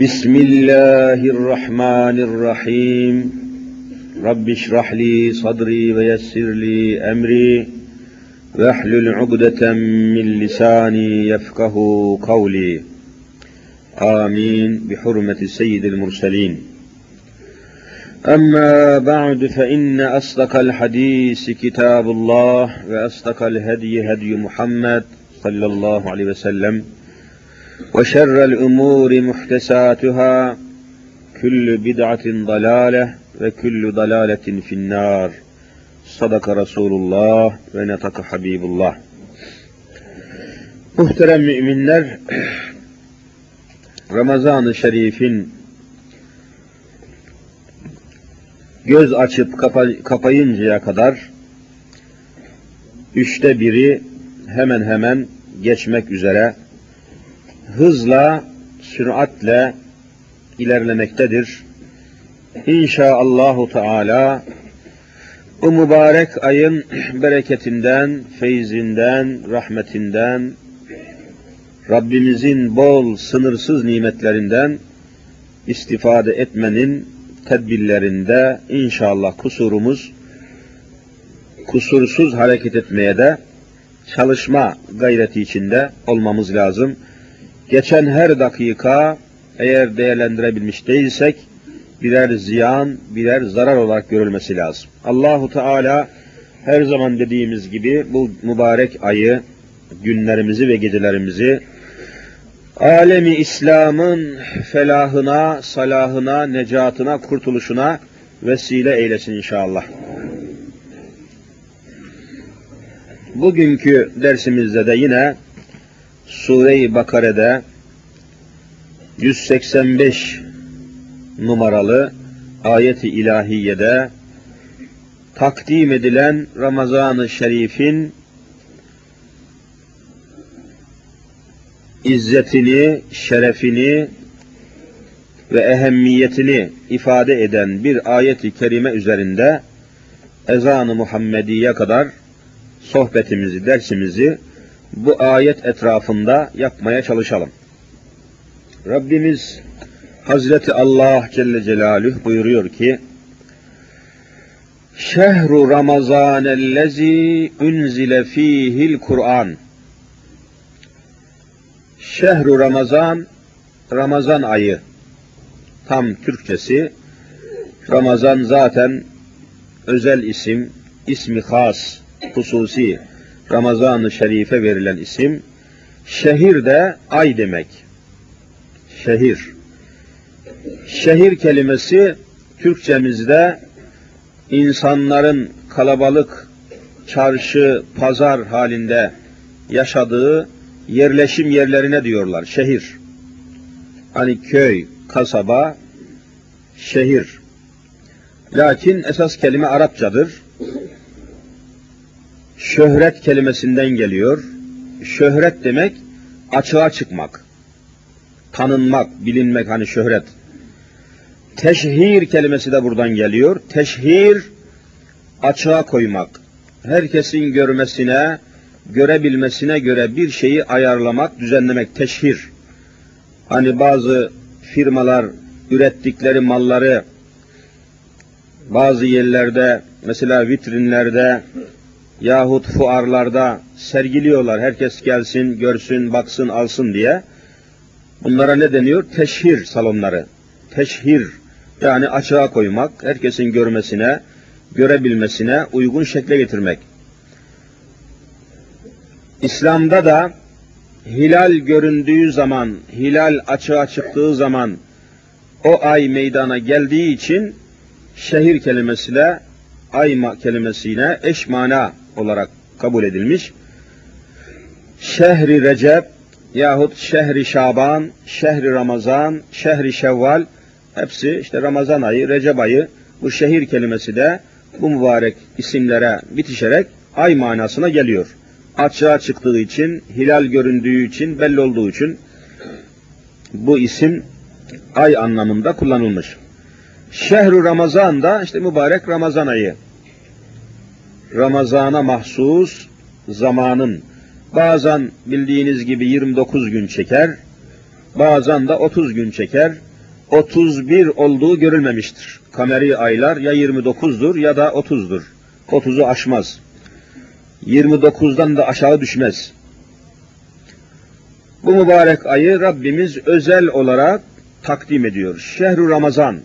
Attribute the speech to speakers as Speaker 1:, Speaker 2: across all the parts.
Speaker 1: بسم الله الرحمن الرحيم. رب اشرح لي صدري ويسر لي أمري. واحلل عقدة من لساني يفقه قولي. آمين. بحرمة سيد المرسلين. أما بعد فإن أصدق الحديث كتاب الله وأصدق الهدي هدي محمد صلى الله عليه وسلم. وشر الأمور محتساتها كل بدعة ضلالة وكل ضلالة في النار صدق رسول الله ونطق حبيب الله Muhterem müminler, Ramazan-ı Şerif'in göz açıp kapa kapayıncaya kadar üçte biri hemen hemen geçmek üzere hızla, süratle ilerlemektedir. İnşaallahu Teala bu mübarek ayın bereketinden, feyzinden, rahmetinden, Rabbimizin bol, sınırsız nimetlerinden istifade etmenin tedbirlerinde inşallah kusurumuz kusursuz hareket etmeye de çalışma gayreti içinde olmamız lazım. Geçen her dakika eğer değerlendirebilmiş değilsek birer ziyan, birer zarar olarak görülmesi lazım. Allahu Teala her zaman dediğimiz gibi bu mübarek ayı, günlerimizi ve gecelerimizi alemi İslam'ın felahına, salahına, necatına, kurtuluşuna vesile eylesin inşallah. Bugünkü dersimizde de yine Sure-i Bakare'de 185 numaralı ayeti ilahiyede takdim edilen Ramazan-ı Şerif'in izzetini, şerefini ve ehemmiyetini ifade eden bir ayeti kerime üzerinde ezan-ı Muhammediye kadar sohbetimizi, dersimizi bu ayet etrafında yapmaya çalışalım. Rabbimiz Hazreti Allah Celle Celaluhu buyuruyor ki Şehru Ramazanellezi unzile fihil Kur'an. Şehru Ramazan Ramazan ayı. Tam Türkçesi Ramazan zaten özel isim, ismi has, hususi Ramazan-ı Şerif'e verilen isim. Şehir de ay demek. Şehir. Şehir kelimesi Türkçemizde insanların kalabalık çarşı, pazar halinde yaşadığı yerleşim yerlerine diyorlar. Şehir. Hani köy, kasaba, şehir. Lakin esas kelime Arapçadır şöhret kelimesinden geliyor. Şöhret demek açığa çıkmak, tanınmak, bilinmek hani şöhret. Teşhir kelimesi de buradan geliyor. Teşhir açığa koymak. Herkesin görmesine, görebilmesine göre bir şeyi ayarlamak, düzenlemek teşhir. Hani bazı firmalar ürettikleri malları bazı yerlerde mesela vitrinlerde yahut fuarlarda sergiliyorlar. Herkes gelsin, görsün, baksın, alsın diye. Bunlara ne deniyor? Teşhir salonları. Teşhir yani açığa koymak, herkesin görmesine, görebilmesine uygun şekle getirmek. İslam'da da hilal göründüğü zaman, hilal açığa çıktığı zaman o ay meydana geldiği için şehir kelimesiyle ay kelimesiyle eş mana olarak kabul edilmiş. Şehri Recep yahut şehri Şaban, şehri Ramazan, şehri Şevval hepsi işte Ramazan ayı, Recep ayı bu şehir kelimesi de bu mübarek isimlere bitişerek ay manasına geliyor. Açığa çıktığı için, hilal göründüğü için, belli olduğu için bu isim ay anlamında kullanılmış. Şehru Ramazan da işte mübarek Ramazan ayı. Ramazana mahsus zamanın bazen bildiğiniz gibi 29 gün çeker, bazen de 30 gün çeker. 31 olduğu görülmemiştir. Kameri aylar ya 29'dur ya da 30'dur. 30'u aşmaz. 29'dan da aşağı düşmez. Bu mübarek ayı Rabbimiz özel olarak takdim ediyor. Şehru Ramazan.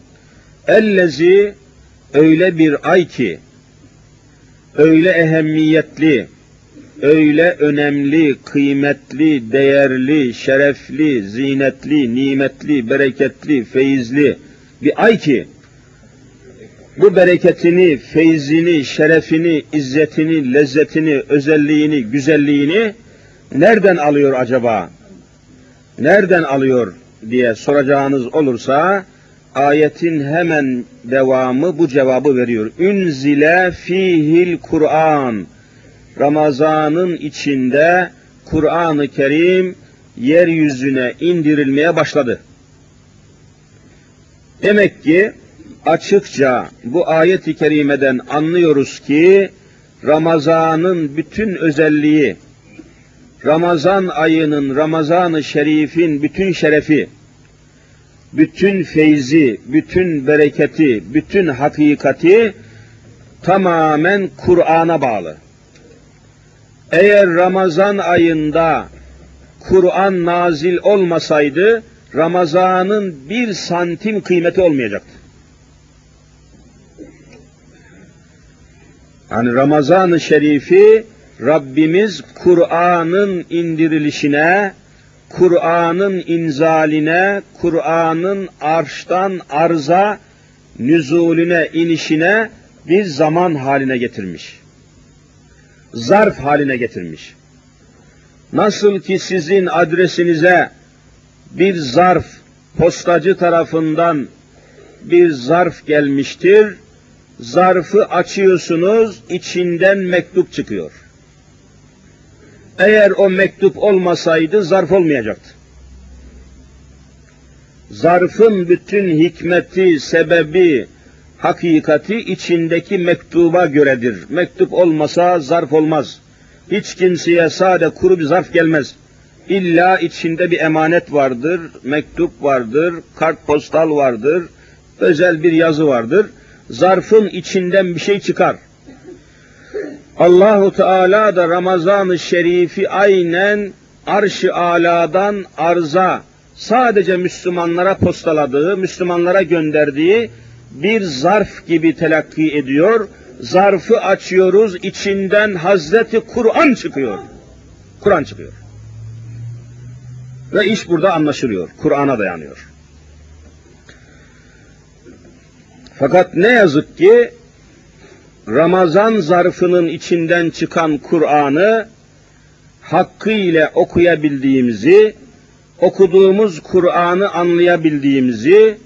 Speaker 1: Ellezi öyle bir ay ki öyle ehemmiyetli, öyle önemli, kıymetli, değerli, şerefli, zinetli, nimetli, bereketli, feyizli bir ay ki bu bereketini, feyzini, şerefini, izzetini, lezzetini, özelliğini, güzelliğini nereden alıyor acaba? Nereden alıyor diye soracağınız olursa ayetin hemen devamı bu cevabı veriyor. Ünzile fihil Kur'an. Ramazanın içinde Kur'an-ı Kerim yeryüzüne indirilmeye başladı. Demek ki açıkça bu ayet-i kerimeden anlıyoruz ki Ramazanın bütün özelliği, Ramazan ayının, Ramazan-ı Şerif'in bütün şerefi, bütün feyzi, bütün bereketi, bütün hakikati tamamen Kur'an'a bağlı. Eğer Ramazan ayında Kur'an nazil olmasaydı Ramazan'ın bir santim kıymeti olmayacaktı. Yani Ramazan-ı Şerif'i Rabbimiz Kur'an'ın indirilişine, Kur'an'ın inzaline, Kur'an'ın arştan arza nüzulüne, inişine bir zaman haline getirmiş. Zarf haline getirmiş. Nasıl ki sizin adresinize bir zarf postacı tarafından bir zarf gelmiştir, zarfı açıyorsunuz, içinden mektup çıkıyor. Eğer o mektup olmasaydı zarf olmayacaktı. Zarfın bütün hikmeti, sebebi, hakikati içindeki mektuba göredir. Mektup olmasa zarf olmaz. Hiç kimseye sade kuru bir zarf gelmez. İlla içinde bir emanet vardır, mektup vardır, kart postal vardır, özel bir yazı vardır. Zarfın içinden bir şey çıkar. Allahu Teala da Ramazan-ı Şerif'i aynen arş-ı aladan arza sadece Müslümanlara postaladığı, Müslümanlara gönderdiği bir zarf gibi telakki ediyor. Zarfı açıyoruz, içinden Hazreti Kur'an çıkıyor. Kur'an çıkıyor. Ve iş burada anlaşılıyor. Kur'an'a dayanıyor. Fakat ne yazık ki Ramazan zarfının içinden çıkan Kur'an'ı hakkıyla okuyabildiğimizi, okuduğumuz Kur'an'ı anlayabildiğimizi,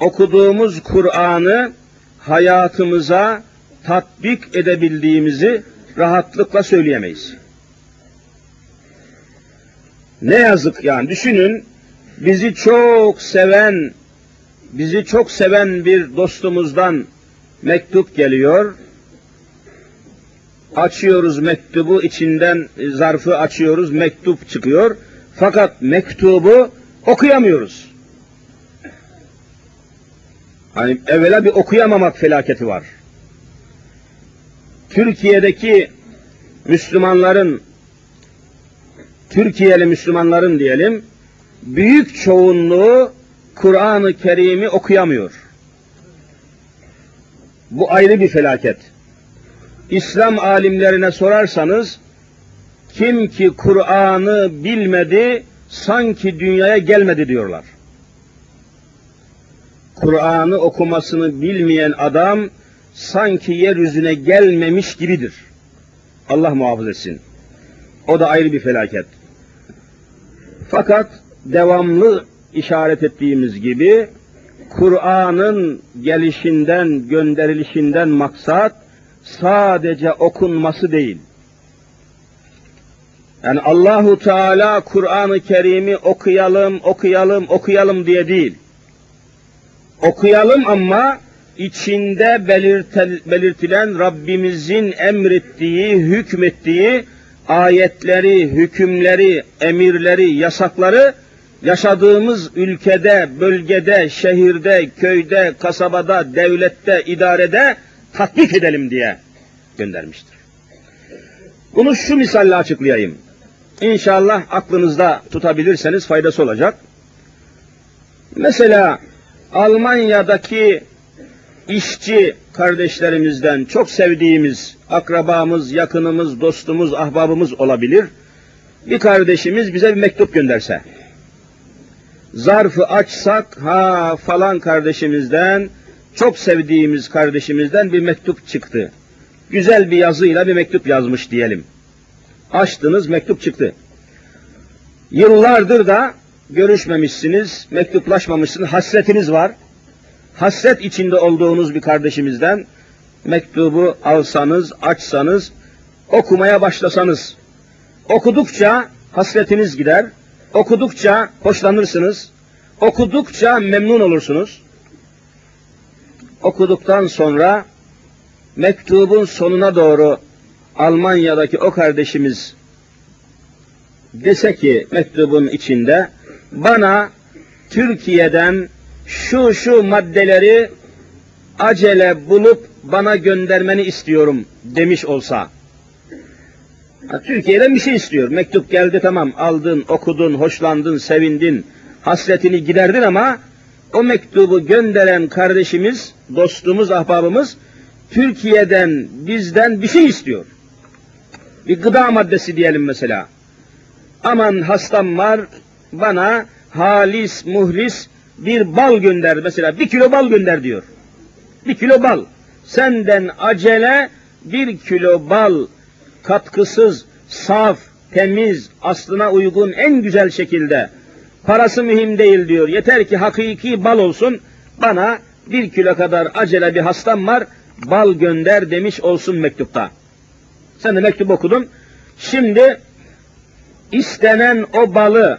Speaker 1: okuduğumuz Kur'an'ı hayatımıza tatbik edebildiğimizi rahatlıkla söyleyemeyiz. Ne yazık yani düşünün bizi çok seven, bizi çok seven bir dostumuzdan mektup geliyor. Açıyoruz mektubu, içinden zarfı açıyoruz, mektup çıkıyor. Fakat mektubu okuyamıyoruz. Hani evvela bir okuyamamak felaketi var. Türkiye'deki Müslümanların, Türkiye'li Müslümanların diyelim, büyük çoğunluğu Kur'an-ı Kerim'i okuyamıyor. Bu ayrı bir felaket. İslam alimlerine sorarsanız, kim ki Kur'an'ı bilmedi, sanki dünyaya gelmedi diyorlar. Kur'an'ı okumasını bilmeyen adam sanki yeryüzüne gelmemiş gibidir. Allah muhafaza etsin. O da ayrı bir felaket. Fakat devamlı işaret ettiğimiz gibi Kur'an'ın gelişinden, gönderilişinden maksat sadece okunması değil. Yani Allahu Teala Kur'an-ı Kerim'i okuyalım, okuyalım, okuyalım diye değil. Okuyalım ama içinde belirtilen Rabbimizin emrettiği, hükmettiği ayetleri, hükümleri, emirleri, yasakları yaşadığımız ülkede, bölgede, şehirde, köyde, kasabada, devlette, idarede tatbik edelim diye göndermiştir. Bunu şu misalle açıklayayım. İnşallah aklınızda tutabilirseniz faydası olacak. Mesela Almanya'daki işçi kardeşlerimizden çok sevdiğimiz akrabamız, yakınımız, dostumuz, ahbabımız olabilir. Bir kardeşimiz bize bir mektup gönderse. Zarfı açsak ha falan kardeşimizden çok sevdiğimiz kardeşimizden bir mektup çıktı. Güzel bir yazıyla bir mektup yazmış diyelim. Açtınız mektup çıktı. Yıllardır da görüşmemişsiniz, mektuplaşmamışsınız, hasretiniz var. Hasret içinde olduğunuz bir kardeşimizden mektubu alsanız, açsanız, okumaya başlasanız, okudukça hasretiniz gider, okudukça hoşlanırsınız, okudukça memnun olursunuz. Okuduktan sonra mektubun sonuna doğru Almanya'daki o kardeşimiz dese ki mektubun içinde bana Türkiye'den şu şu maddeleri acele bulup bana göndermeni istiyorum demiş olsa. Türkiye'den bir şey istiyor. Mektup geldi tamam aldın, okudun, hoşlandın, sevindin, hasretini giderdin ama o mektubu gönderen kardeşimiz, dostumuz, ahbabımız Türkiye'den, bizden bir şey istiyor. Bir gıda maddesi diyelim mesela. Aman hastam var, bana halis, muhlis bir bal gönder mesela. Bir kilo bal gönder diyor. Bir kilo bal. Senden acele bir kilo bal katkısız, saf, temiz, aslına uygun en güzel şekilde. Parası mühim değil diyor. Yeter ki hakiki bal olsun. Bana bir kilo kadar acele bir hastam var. Bal gönder demiş olsun mektupta. Sen de mektup okudun. Şimdi istenen o balı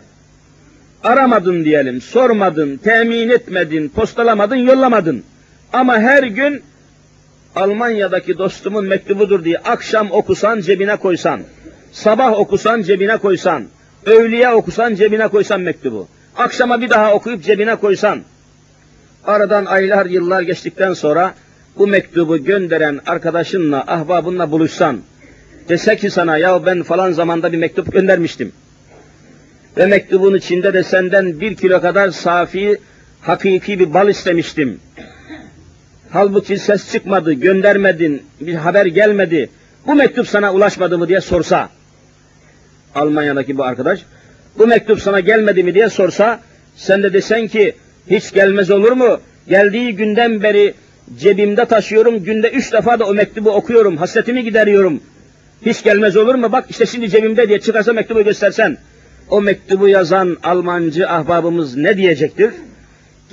Speaker 1: aramadın diyelim, sormadın, temin etmedin, postalamadın, yollamadın. Ama her gün Almanya'daki dostumun mektubudur diye akşam okusan cebine koysan, sabah okusan cebine koysan, öğleye okusan cebine koysan mektubu, akşama bir daha okuyup cebine koysan, aradan aylar yıllar geçtikten sonra bu mektubu gönderen arkadaşınla, ahbabınla buluşsan, dese ki sana ya ben falan zamanda bir mektup göndermiştim. Ve mektubun içinde de senden bir kilo kadar safi, hakiki bir bal istemiştim. Halbuki ses çıkmadı, göndermedin, bir haber gelmedi. Bu mektup sana ulaşmadı mı diye sorsa, Almanya'daki bu arkadaş, bu mektup sana gelmedi mi diye sorsa, sen de desen ki, hiç gelmez olur mu? Geldiği günden beri cebimde taşıyorum, günde üç defa da o mektubu okuyorum, hasretimi gideriyorum. Hiç gelmez olur mu? Bak işte şimdi cebimde diye çıkarsa mektubu göstersen, o mektubu yazan Almancı ahbabımız ne diyecektir?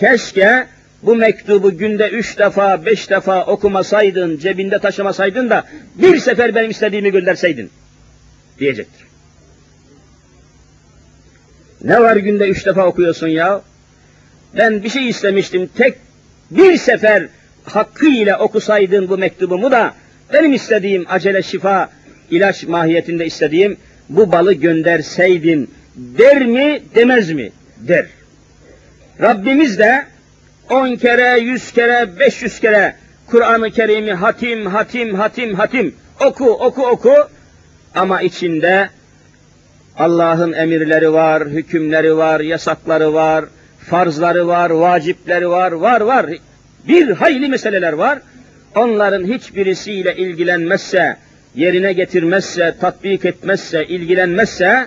Speaker 1: Keşke bu mektubu günde üç defa, beş defa okumasaydın, cebinde taşımasaydın da bir sefer benim istediğimi gönderseydin diyecektir. Ne var günde üç defa okuyorsun ya? Ben bir şey istemiştim, tek bir sefer hakkıyla okusaydın bu mektubumu da benim istediğim acele şifa, ilaç mahiyetinde istediğim bu balı gönderseydin der mi demez mi? Der. Rabbimiz de on kere, yüz kere, beş yüz kere Kur'an-ı Kerim'i hatim, hatim, hatim, hatim oku, oku, oku ama içinde Allah'ın emirleri var, hükümleri var, yasakları var, farzları var, vacipleri var, var, var. Bir hayli meseleler var. Onların hiçbirisiyle ilgilenmezse, yerine getirmezse, tatbik etmezse, ilgilenmezse,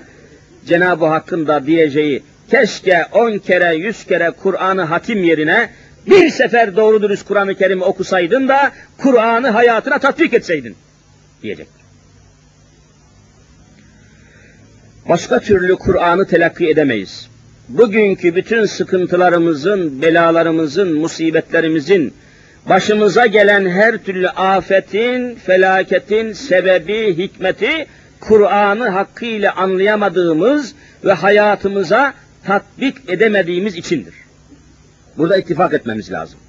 Speaker 1: Cenab-ı Hakk'ın da diyeceği keşke on kere, yüz kere Kur'an'ı hatim yerine bir sefer doğru dürüst Kur'an-ı Kerim'i okusaydın da Kur'an'ı hayatına tatbik etseydin diyecek.
Speaker 2: Başka türlü Kur'an'ı telakki edemeyiz. Bugünkü bütün sıkıntılarımızın, belalarımızın, musibetlerimizin, başımıza gelen her türlü afetin, felaketin sebebi, hikmeti, Kur'an'ı hakkıyla anlayamadığımız ve hayatımıza tatbik edemediğimiz içindir. Burada ittifak etmemiz lazım.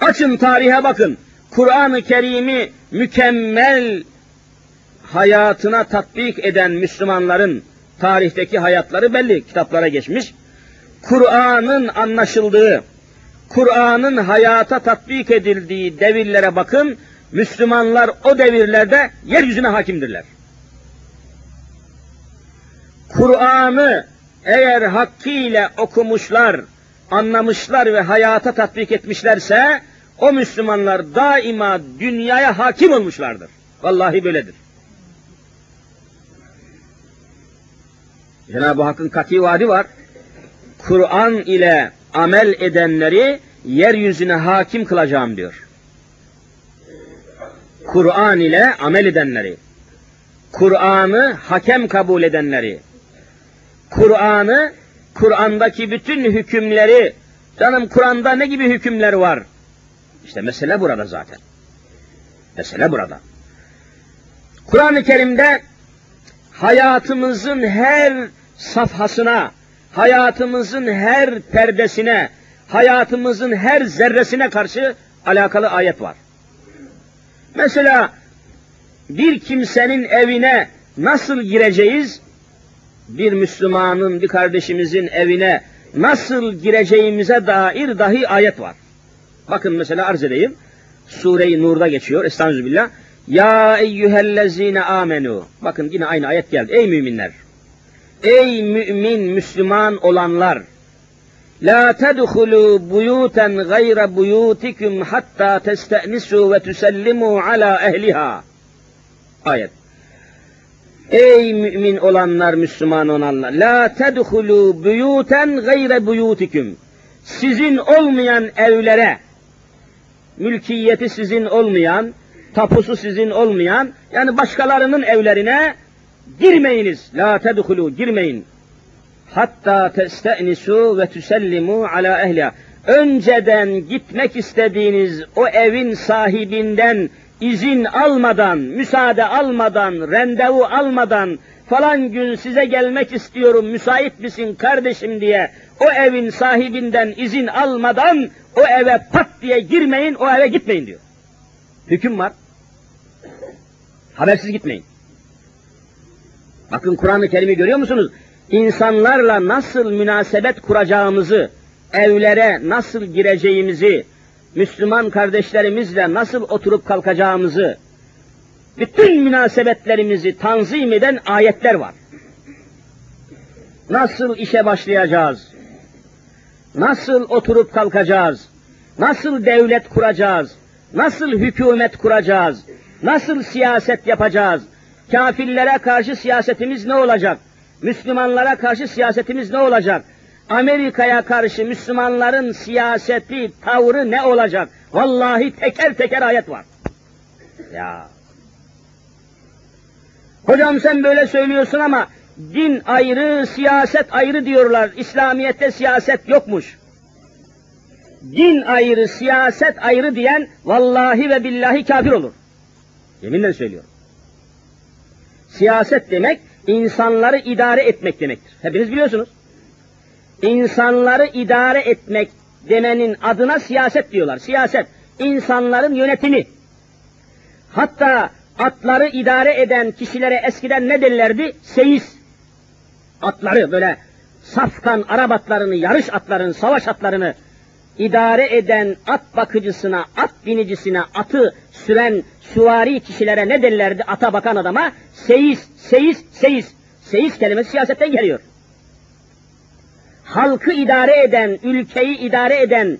Speaker 2: Açın tarihe bakın. Kur'an-ı Kerim'i mükemmel hayatına tatbik eden Müslümanların tarihteki hayatları belli kitaplara geçmiş. Kur'an'ın anlaşıldığı, Kur'an'ın hayata tatbik edildiği devirlere bakın, Müslümanlar o devirlerde yeryüzüne hakimdirler. Kur'an'ı eğer hakkıyla okumuşlar, anlamışlar ve hayata tatbik etmişlerse, o Müslümanlar daima dünyaya hakim olmuşlardır. Vallahi böyledir. Cenab-ı Hakk'ın kati vaadi var. Kur'an ile amel edenleri yeryüzüne hakim kılacağım diyor. Kur'an ile amel edenleri, Kur'an'ı hakem kabul edenleri, Kur'an'ı, Kur'an'daki bütün hükümleri, canım Kur'an'da ne gibi hükümler var? İşte mesele burada zaten. Mesele burada. Kur'an-ı Kerim'de hayatımızın her safhasına, hayatımızın her perdesine, hayatımızın her zerresine karşı alakalı ayet var. Mesela bir kimsenin evine nasıl gireceğiz? Bir Müslümanın, bir kardeşimizin evine nasıl gireceğimize dair dahi ayet var. Bakın mesela arz edeyim. Sure-i Nur'da geçiyor. Estağfirullah. Ya eyyühellezine amenu. Bakın yine aynı ayet geldi. Ey müminler. Ey mümin, Müslüman olanlar! La tedhulu buyuten gayre buyutikum hatta testenisu ve tusellimu ala ehliha. Ayet. Ey mümin olanlar, Müslüman olanlar! La tedhulu buyuten gayre buyutikum. Sizin olmayan evlere, mülkiyeti sizin olmayan, tapusu sizin olmayan, yani başkalarının evlerine girmeyiniz. La tedhulu girmeyin. Hatta testenisu ve tusellimu ala ehliha. Önceden gitmek istediğiniz o evin sahibinden izin almadan, müsaade almadan, rendevu almadan, falan gün size gelmek istiyorum, müsait misin kardeşim diye, o evin sahibinden izin almadan, o eve pat diye girmeyin, o eve gitmeyin diyor. Hüküm var. Habersiz gitmeyin. Bakın Kur'an-ı Kerim'i görüyor musunuz? İnsanlarla nasıl münasebet kuracağımızı, evlere nasıl gireceğimizi, Müslüman kardeşlerimizle nasıl oturup kalkacağımızı, bütün münasebetlerimizi tanzim eden ayetler var. Nasıl işe başlayacağız? Nasıl oturup kalkacağız? Nasıl devlet kuracağız? Nasıl hükümet kuracağız? Nasıl siyaset yapacağız? Kafirlere karşı siyasetimiz ne olacak? Müslümanlara karşı siyasetimiz ne olacak? Amerika'ya karşı Müslümanların siyaseti, tavrı ne olacak? Vallahi teker teker ayet var. Ya. Hocam sen böyle söylüyorsun ama din ayrı, siyaset ayrı diyorlar. İslamiyet'te siyaset yokmuş. Din ayrı, siyaset ayrı diyen vallahi ve billahi kafir olur. Yeminle söylüyorum. Siyaset demek insanları idare etmek demektir. Hepiniz biliyorsunuz. İnsanları idare etmek demenin adına siyaset diyorlar. Siyaset, insanların yönetimi. Hatta atları idare eden kişilere eskiden ne derlerdi? Seyis. Atları böyle safkan Arap atlarını, yarış atlarını, savaş atlarını idare eden at bakıcısına, at binicisine, atı süren süvari kişilere ne derlerdi ata bakan adama? Seyis, seyis, seyis. Seyis kelimesi siyasetten geliyor. Halkı idare eden, ülkeyi idare eden,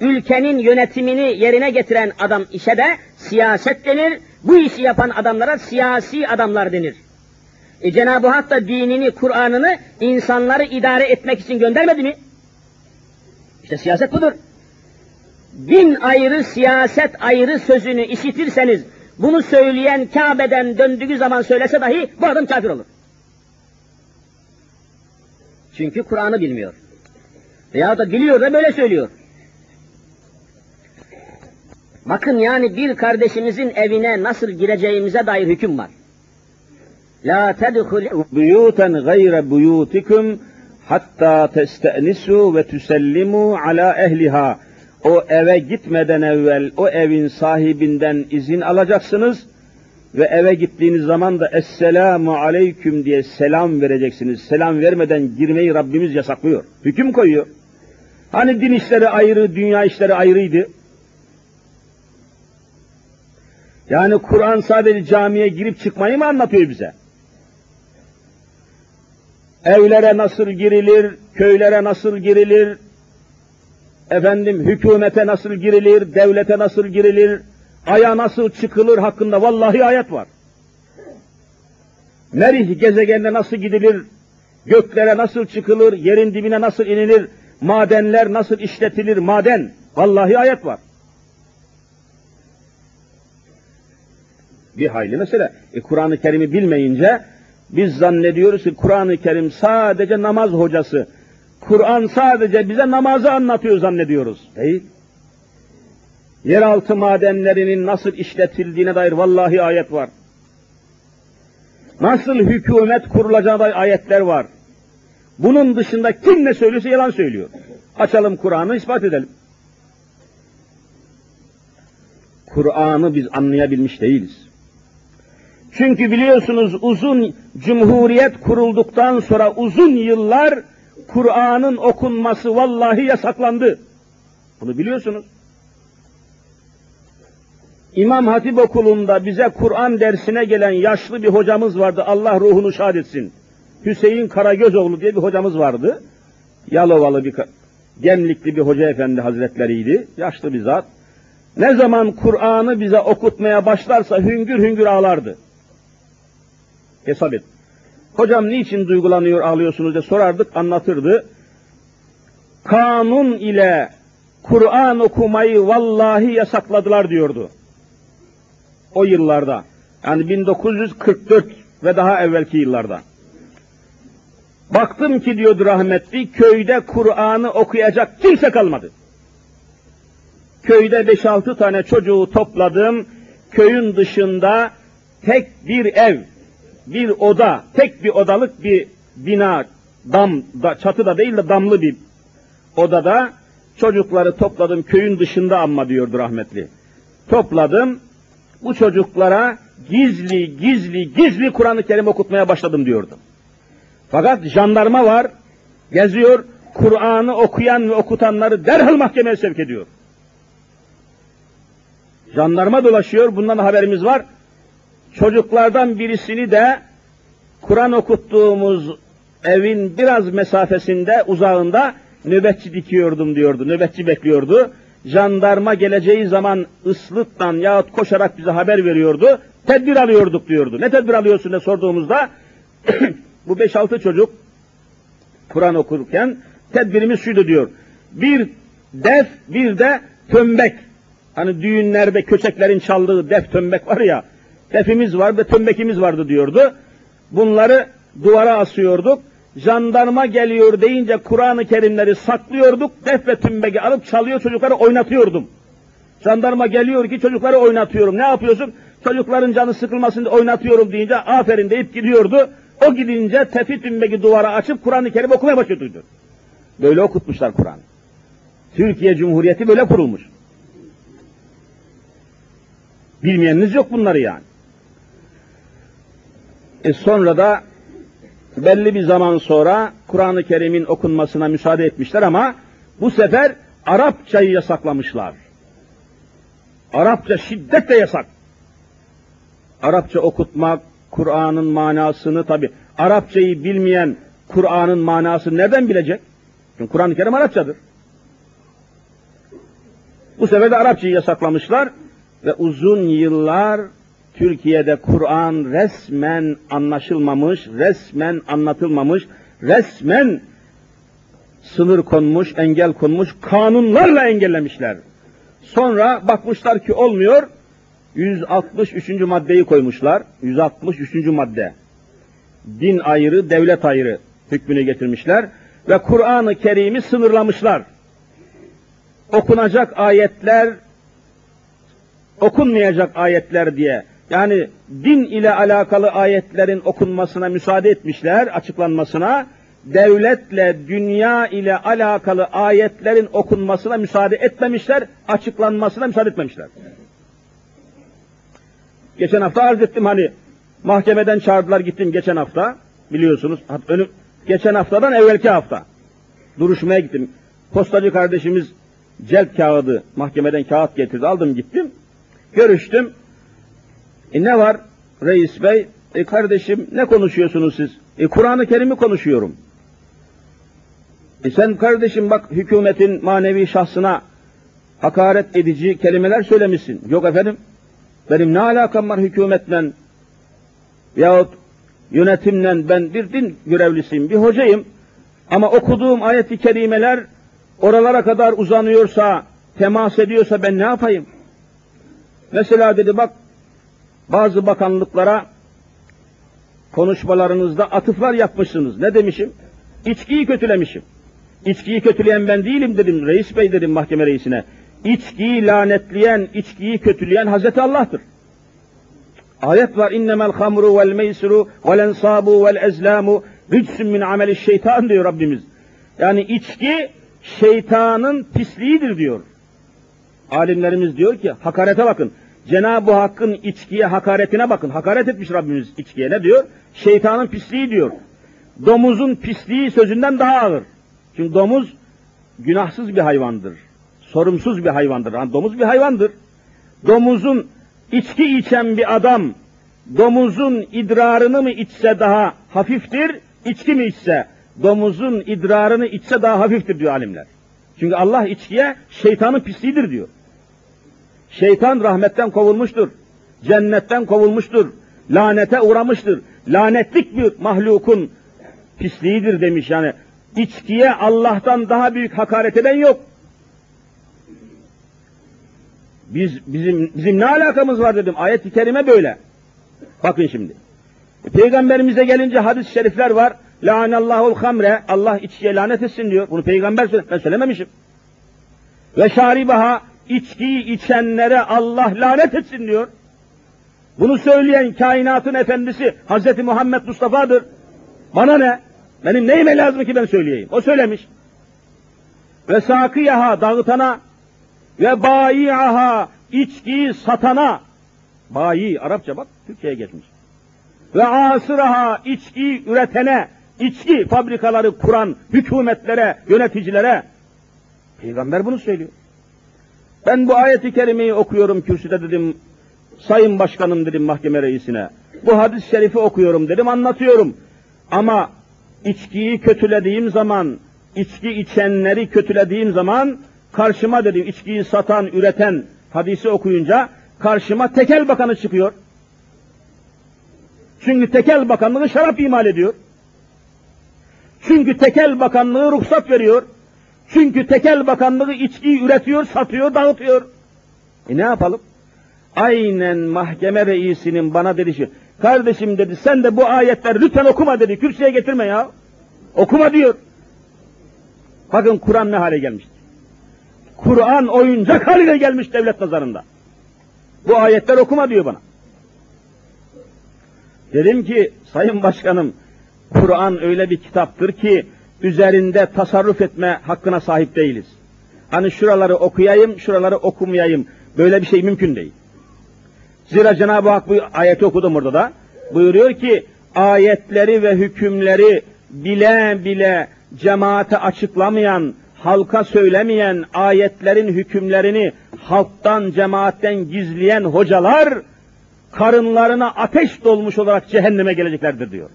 Speaker 2: ülkenin yönetimini yerine getiren adam işe de siyaset denir. Bu işi yapan adamlara siyasi adamlar denir. E Cenab-ı Hak da dinini, Kur'an'ını insanları idare etmek için göndermedi mi? İşte siyaset budur. Din ayrı, siyaset ayrı sözünü işitirseniz, bunu söyleyen Kabe'den döndüğü zaman söylese dahi bu adam kafir olur. Çünkü Kur'an'ı bilmiyor. Veya da biliyor da böyle söylüyor. Bakın yani bir kardeşimizin evine nasıl gireceğimize dair hüküm var. La tedhul
Speaker 1: buyutan gayre buyutikum hatta testenisu ve tusellimu ala ehliha. O eve gitmeden evvel o evin sahibinden izin alacaksınız ve eve gittiğiniz zaman da Esselamu Aleyküm diye selam vereceksiniz. Selam vermeden girmeyi Rabbimiz yasaklıyor. Hüküm koyuyor. Hani din işleri ayrı, dünya işleri ayrıydı. Yani Kur'an sadece camiye girip çıkmayı mı anlatıyor bize? Evlere nasıl girilir, köylere nasıl girilir, efendim hükümete nasıl girilir, devlete nasıl girilir, aya nasıl çıkılır hakkında vallahi ayet var. Merih gezegenine nasıl gidilir, göklere nasıl çıkılır, yerin dibine nasıl inilir, madenler nasıl işletilir, maden, vallahi ayet var. Bir hayli mesele. E, Kur'an-ı Kerim'i bilmeyince biz zannediyoruz ki Kur'an-ı Kerim sadece namaz hocası. Kur'an sadece bize namazı anlatıyor zannediyoruz. Değil. Yeraltı madenlerinin nasıl işletildiğine dair vallahi ayet var. Nasıl hükümet kurulacağına dair ayetler var. Bunun dışında kim ne söylüyorsa yalan söylüyor. Açalım Kur'an'ı ispat edelim. Kur'an'ı biz anlayabilmiş değiliz. Çünkü biliyorsunuz uzun cumhuriyet kurulduktan sonra uzun yıllar Kur'an'ın okunması vallahi yasaklandı. Bunu biliyorsunuz. İmam Hatip okulunda bize Kur'an dersine gelen yaşlı bir hocamız vardı. Allah ruhunu şad etsin. Hüseyin Karagözoğlu diye bir hocamız vardı. Yalovalı bir gemlikli bir hoca efendi hazretleriydi. Yaşlı bir zat. Ne zaman Kur'an'ı bize okutmaya başlarsa hüngür hüngür ağlardı. Hesap et. Hocam niçin duygulanıyor, ağlıyorsunuz diye sorardık, anlatırdı. Kanun ile Kur'an okumayı vallahi yasakladılar diyordu. O yıllarda. Yani 1944 ve daha evvelki yıllarda. Baktım ki diyordu rahmetli, köyde Kur'an'ı okuyacak kimse kalmadı. Köyde 5-6 tane çocuğu topladım, köyün dışında tek bir ev, bir oda, tek bir odalık bir bina, dam, da, çatı da değil de damlı bir odada çocukları topladım köyün dışında amma diyordu rahmetli. Topladım, bu çocuklara gizli gizli gizli Kur'an-ı Kerim okutmaya başladım diyordu. Fakat jandarma var, geziyor, Kur'an'ı okuyan ve okutanları derhal mahkemeye sevk ediyor. Jandarma dolaşıyor, bundan haberimiz var. Çocuklardan birisini de Kur'an okuttuğumuz evin biraz mesafesinde, uzağında nöbetçi dikiyordum diyordu, nöbetçi bekliyordu. Jandarma geleceği zaman ıslıktan yahut koşarak bize haber veriyordu. Tedbir alıyorduk diyordu. Ne tedbir alıyorsun diye sorduğumuzda bu beş altı çocuk Kur'an okurken tedbirimiz şuydu diyor. Bir def, bir de tömbek. Hani düğünlerde köçeklerin çaldığı def tömbek var ya, defimiz var ve tömbekimiz vardı diyordu. Bunları duvara asıyorduk. Jandarma geliyor deyince Kur'an-ı Kerimleri saklıyorduk. Def ve tümbeki alıp çalıyor çocukları oynatıyordum. Jandarma geliyor ki çocukları oynatıyorum. Ne yapıyorsun? Çocukların canı sıkılmasın diye oynatıyorum deyince aferin deyip gidiyordu. O gidince tefi tümbeki duvara açıp Kur'an-ı Kerim okumaya başlıyordu. Böyle okutmuşlar Kur'an. Türkiye Cumhuriyeti böyle kurulmuş. Bilmeyeniniz yok bunları yani. E sonra da belli bir zaman sonra Kur'an-ı Kerim'in okunmasına müsaade etmişler ama bu sefer Arapçayı yasaklamışlar. Arapça şiddetle yasak. Arapça okutmak, Kur'an'ın manasını tabi Arapçayı bilmeyen Kur'an'ın manasını nereden bilecek? Çünkü Kur'an-ı Kerim Arapçadır. Bu sefer de Arapçayı yasaklamışlar ve uzun yıllar Türkiye'de Kur'an resmen anlaşılmamış, resmen anlatılmamış, resmen sınır konmuş, engel konmuş, kanunlarla engellemişler. Sonra bakmışlar ki olmuyor, 163. maddeyi koymuşlar. 163. madde. Din ayrı, devlet ayrı hükmünü getirmişler.
Speaker 3: ve Kur'an-ı Kerim'i sınırlamışlar. Okunacak ayetler, okunmayacak ayetler diye. Yani din ile alakalı ayetlerin okunmasına müsaade etmişler, açıklanmasına. Devletle, dünya ile alakalı ayetlerin okunmasına müsaade etmemişler, açıklanmasına müsaade etmemişler. Geçen hafta arz ettim hani mahkemeden çağırdılar gittim geçen hafta biliyorsunuz. Önüm, geçen haftadan evvelki hafta duruşmaya gittim. Postacı kardeşimiz celp kağıdı mahkemeden kağıt getirdi aldım gittim. Görüştüm. E ne var reis bey? E kardeşim ne konuşuyorsunuz siz? E Kur'an-ı Kerim'i konuşuyorum. E sen kardeşim bak hükümetin manevi şahsına hakaret edici kelimeler söylemişsin. Yok efendim. Benim ne alakam var hükümetle yahut yönetimle ben bir din görevlisiyim, bir hocayım. Ama okuduğum ayet-i kerimeler oralara kadar uzanıyorsa, temas ediyorsa ben ne yapayım? Mesela dedi bak bazı bakanlıklara konuşmalarınızda atıflar yapmışsınız. Ne demişim? İçkiyi kötülemişim. İçkiyi kötüleyen ben değilim dedim. Reis bey dedim mahkeme reisine. İçkiyi lanetleyen, içkiyi kötüleyen Hazreti Allah'tır. Ayet var. İnnemel hamru vel meysru vel ensabu vel ezlamu ricsun min ameli şeytan diyor Rabbimiz. Yani içki şeytanın pisliğidir diyor. Alimlerimiz diyor ki hakarete bakın. Cenab-ı Hakk'ın içkiye hakaretine bakın. Hakaret etmiş Rabbimiz içkiye ne diyor? Şeytanın pisliği diyor. Domuzun pisliği sözünden daha ağır. Çünkü domuz günahsız bir hayvandır. Sorumsuz bir hayvandır. Yani domuz bir hayvandır. Domuzun içki içen bir adam domuzun idrarını mı içse daha hafiftir, içki mi içse domuzun idrarını içse daha hafiftir diyor alimler. Çünkü Allah içkiye şeytanın pisliğidir diyor. Şeytan rahmetten kovulmuştur. Cennetten kovulmuştur. Lanete uğramıştır. Lanetlik bir mahlukun pisliğidir demiş yani. İçkiye Allah'tan daha büyük hakaret eden yok. Biz bizim bizim ne alakamız var dedim. Ayet-i kerime böyle. Bakın şimdi. Peygamberimize gelince hadis-i şerifler var. La'anallahul hamre. Allah içkiye lanet etsin diyor. Bunu peygamber söyledi. Ben söylememişim. Ve şaribaha içkiyi içenlere Allah lanet etsin diyor. Bunu söyleyen kainatın efendisi Hazreti Muhammed Mustafa'dır. Bana ne? Benim neyime lazım ki ben söyleyeyim? O söylemiş. Ve sakiyaha dağıtana ve bayiaha içkiyi satana bayi Arapça bak Türkçe'ye geçmiş. Ve asıraha içki üretene içki fabrikaları kuran hükümetlere, yöneticilere Peygamber bunu söylüyor. Ben bu ayeti kerimeyi okuyorum kürsüde dedim. Sayın Başkanım dedim mahkeme reisine. Bu hadis-i şerifi okuyorum dedim, anlatıyorum. Ama içkiyi kötülediğim zaman, içki içenleri kötülediğim zaman karşıma dedim içkiyi satan, üreten hadisi okuyunca karşıma tekel bakanı çıkıyor. Çünkü tekel bakanlığı şarap imal ediyor. Çünkü tekel bakanlığı ruhsat veriyor. Çünkü tekel bakanlığı içkiyi üretiyor, satıyor, dağıtıyor. E ne yapalım? Aynen mahkeme reisinin bana dedi ki, kardeşim dedi sen de bu ayetleri lütfen okuma dedi, kürsüye getirme ya. Okuma diyor. Bakın Kur'an ne hale gelmiştir. Kur'an oyuncak haline gelmiş devlet nazarında. Bu ayetler okuma diyor bana. Dedim ki sayın başkanım Kur'an öyle bir kitaptır ki üzerinde tasarruf etme hakkına sahip değiliz. Hani şuraları okuyayım, şuraları okumayayım. Böyle bir şey mümkün değil. Zira Cenab-ı Hak bu ayeti okudum orada da. Buyuruyor ki ayetleri ve hükümleri bile bile cemaate açıklamayan, halka söylemeyen ayetlerin hükümlerini halktan, cemaatten gizleyen hocalar karınlarına ateş dolmuş olarak cehenneme geleceklerdir diyor.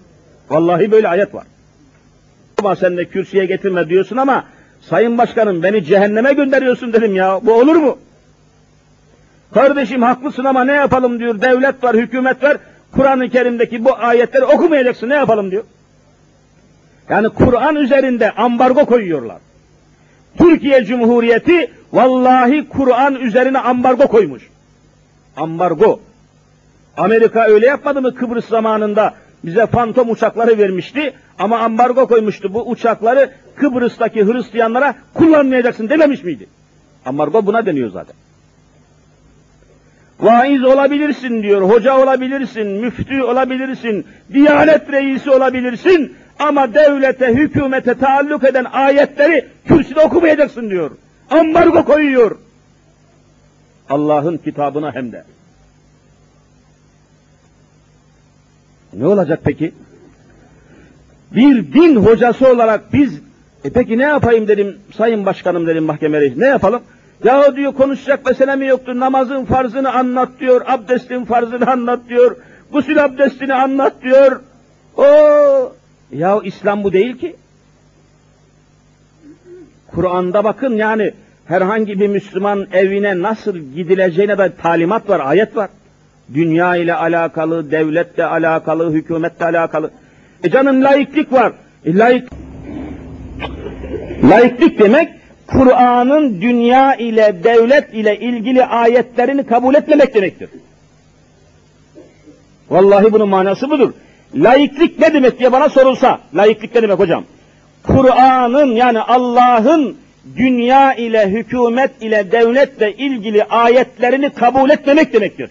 Speaker 3: Vallahi böyle ayet var. Ama sen de kürsüye getirme diyorsun ama sayın başkanım beni cehenneme gönderiyorsun dedim ya. Bu olur mu? Kardeşim haklısın ama ne yapalım diyor. Devlet var, hükümet var. Kur'an-ı Kerim'deki bu ayetleri okumayacaksın ne yapalım diyor. Yani Kur'an üzerinde ambargo koyuyorlar. Türkiye Cumhuriyeti vallahi Kur'an üzerine ambargo koymuş. Ambargo. Amerika öyle yapmadı mı Kıbrıs zamanında bize fantom uçakları vermişti ama ambargo koymuştu. Bu uçakları Kıbrıs'taki Hristiyanlara kullanmayacaksın dememiş miydi? Ambargo buna deniyor zaten. Vaiz olabilirsin diyor, hoca olabilirsin, müftü olabilirsin, diyanet reisi olabilirsin ama devlete, hükümete taalluk eden ayetleri kürsüde okumayacaksın diyor. Ambargo koyuyor. Allah'ın kitabına hem de. Ne olacak peki? Bir din hocası olarak biz, e peki ne yapayım dedim, sayın başkanım dedim mahkeme reisi, ne yapalım? Ya diyor konuşacak mesele mi yoktu, namazın farzını anlat diyor, abdestin farzını anlat diyor, gusül abdestini anlat diyor. O ya İslam bu değil ki. Kur'an'da bakın yani herhangi bir Müslüman evine nasıl gidileceğine de talimat var, ayet var. Dünya ile alakalı, devletle alakalı, hükümetle alakalı. E canım laiklik var. E laik... Laiklik demek Kur'an'ın dünya ile, devlet ile ilgili ayetlerini kabul etmemek demektir. Vallahi bunun manası budur. Laiklik ne demek diye bana sorulsa, laiklik ne demek hocam? Kur'an'ın yani Allah'ın dünya ile, hükümet ile, devletle ilgili ayetlerini kabul etmemek demektir.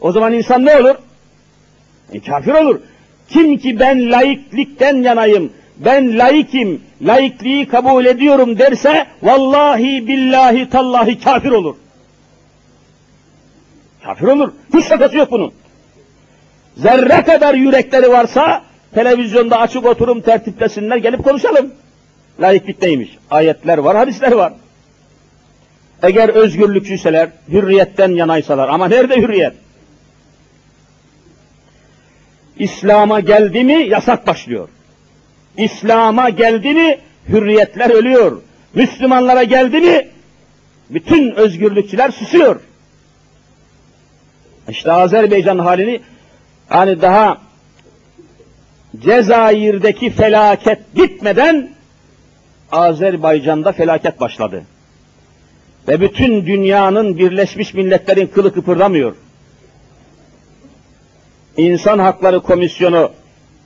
Speaker 3: O zaman insan ne olur? E, kafir olur. Kim ki ben laiklikten yanayım, ben laikim, laikliği kabul ediyorum derse, vallahi billahi tallahi kafir olur. Kafir olur. Hiç şakası yok bunun. Zerre kadar yürekleri varsa, televizyonda açık oturum tertiplesinler, gelip konuşalım. Laiklik neymiş? Ayetler var, hadisler var. Eğer özgürlükçüyseler, hürriyetten yanaysalar, ama nerede hürriyet? İslam'a geldi mi yasak başlıyor. İslam'a geldi mi hürriyetler ölüyor. Müslümanlara geldi mi bütün özgürlükçüler susuyor. İşte Azerbaycan halini hani daha Cezayir'deki felaket gitmeden Azerbaycan'da felaket başladı. Ve bütün dünyanın Birleşmiş Milletler'in kılı kıpırdamıyor. İnsan Hakları Komisyonu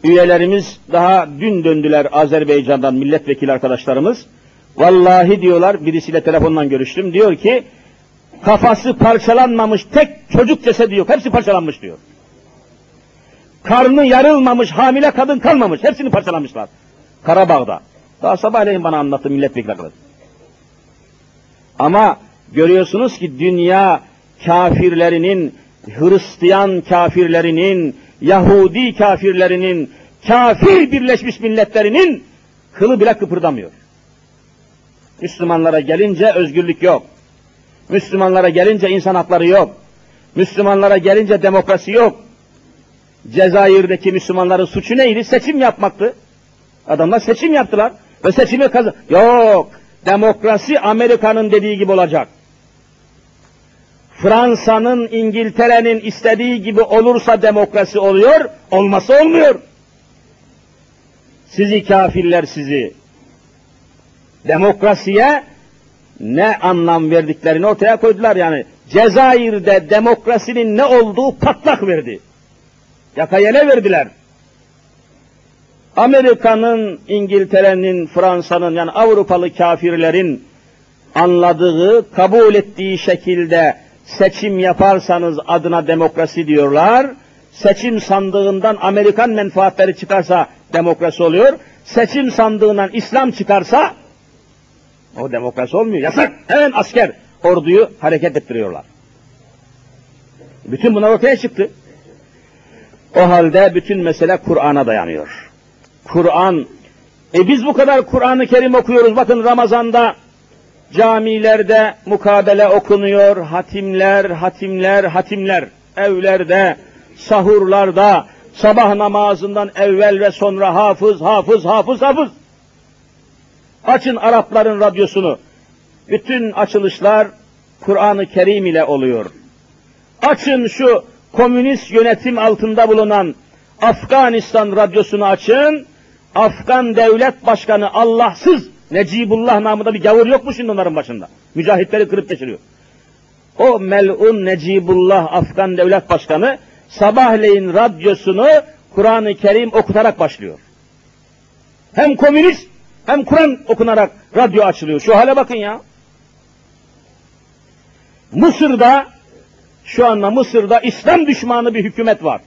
Speaker 3: üyelerimiz daha dün döndüler Azerbaycan'dan milletvekili arkadaşlarımız. Vallahi diyorlar, birisiyle telefondan görüştüm, diyor ki kafası parçalanmamış tek çocuk cesedi yok, hepsi parçalanmış diyor. Karnı yarılmamış hamile kadın kalmamış, hepsini parçalamışlar. Karabağ'da. Daha sabahleyin bana anlattı milletvekili arkadaş. Ama görüyorsunuz ki dünya kafirlerinin Hristiyan kafirlerinin, Yahudi kafirlerinin, kafir Birleşmiş Milletlerinin kılı bile kıpırdamıyor. Müslümanlara gelince özgürlük yok. Müslümanlara gelince insan hakları yok. Müslümanlara gelince demokrasi yok. Cezayir'deki Müslümanların suçu neydi? Seçim yapmaktı. Adamlar seçim yaptılar ve seçimi kazan. Yok. Demokrasi Amerika'nın dediği gibi olacak. Fransa'nın, İngiltere'nin istediği gibi olursa demokrasi oluyor, olmasa olmuyor. Sizi kafirler sizi. Demokrasiye ne anlam verdiklerini ortaya koydular yani. Cezayir'de demokrasinin ne olduğu patlak verdi. Yakayele verdiler. Amerika'nın, İngiltere'nin, Fransa'nın yani Avrupalı kafirlerin anladığı, kabul ettiği şekilde seçim yaparsanız adına demokrasi diyorlar. Seçim sandığından Amerikan menfaatleri çıkarsa demokrasi oluyor. Seçim sandığından İslam çıkarsa o demokrasi olmuyor. Yasak. Hemen asker orduyu hareket ettiriyorlar. Bütün bunlar ortaya çıktı. O halde bütün mesele Kur'an'a dayanıyor. Kur'an, e biz bu kadar Kur'an-ı Kerim okuyoruz. Bakın Ramazan'da camilerde mukabele okunuyor, hatimler, hatimler, hatimler, evlerde, sahurlarda, sabah namazından evvel ve sonra hafız, hafız, hafız, hafız. Açın Arapların radyosunu. Bütün açılışlar Kur'an-ı Kerim ile oluyor. Açın şu komünist yönetim altında bulunan Afganistan radyosunu açın. Afgan devlet başkanı Allahsız Necibullah namında bir gavur yok mu şimdi onların başında? Mücahitleri kırıp geçiriyor. O melun Necibullah Afgan devlet başkanı sabahleyin radyosunu Kur'an-ı Kerim okutarak başlıyor. Hem komünist hem Kur'an okunarak radyo açılıyor. Şu hale bakın ya. Mısır'da şu anda Mısır'da İslam düşmanı bir hükümet var.